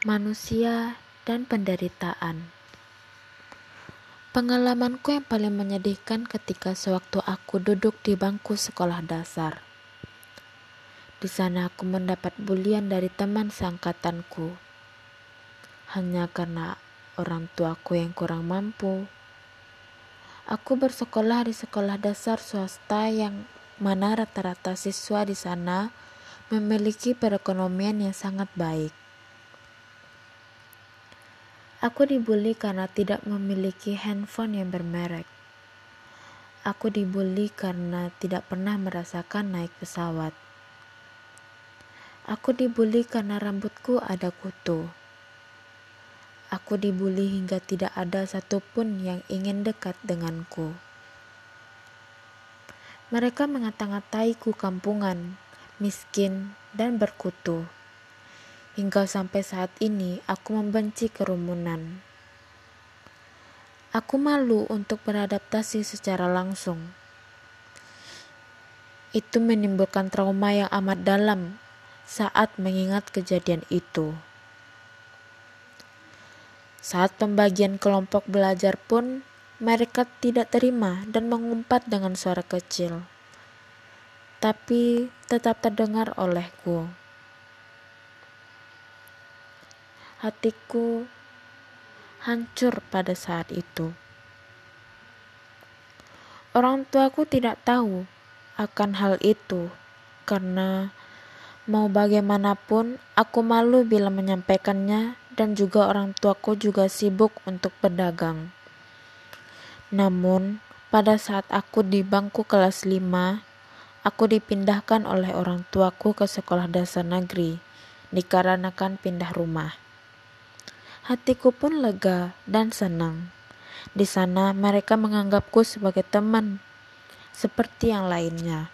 manusia, dan penderitaan. Pengalamanku yang paling menyedihkan ketika sewaktu aku duduk di bangku sekolah dasar. Di sana aku mendapat bulian dari teman seangkatanku. Hanya karena orang tuaku yang kurang mampu. Aku bersekolah di sekolah dasar swasta yang mana rata-rata siswa di sana memiliki perekonomian yang sangat baik. Aku dibully karena tidak memiliki handphone yang bermerek. Aku dibully karena tidak pernah merasakan naik pesawat. Aku dibully karena rambutku ada kutu. Aku dibully hingga tidak ada satupun yang ingin dekat denganku. Mereka mengata-ngataiku kampungan, miskin, dan berkutu. Hingga sampai saat ini aku membenci kerumunan. Aku malu untuk beradaptasi secara langsung. Itu menimbulkan trauma yang amat dalam saat mengingat kejadian itu. Saat pembagian kelompok belajar pun, mereka tidak terima dan mengumpat dengan suara kecil, tapi tetap terdengar olehku. Hatiku hancur pada saat itu. Orang tuaku tidak tahu akan hal itu karena mau bagaimanapun aku malu bila menyampaikannya dan juga orang tuaku juga sibuk untuk berdagang. Namun, pada saat aku di bangku kelas 5, aku dipindahkan oleh orang tuaku ke sekolah dasar negeri dikarenakan pindah rumah. Hatiku pun lega dan senang. Di sana mereka menganggapku sebagai teman, seperti yang lainnya.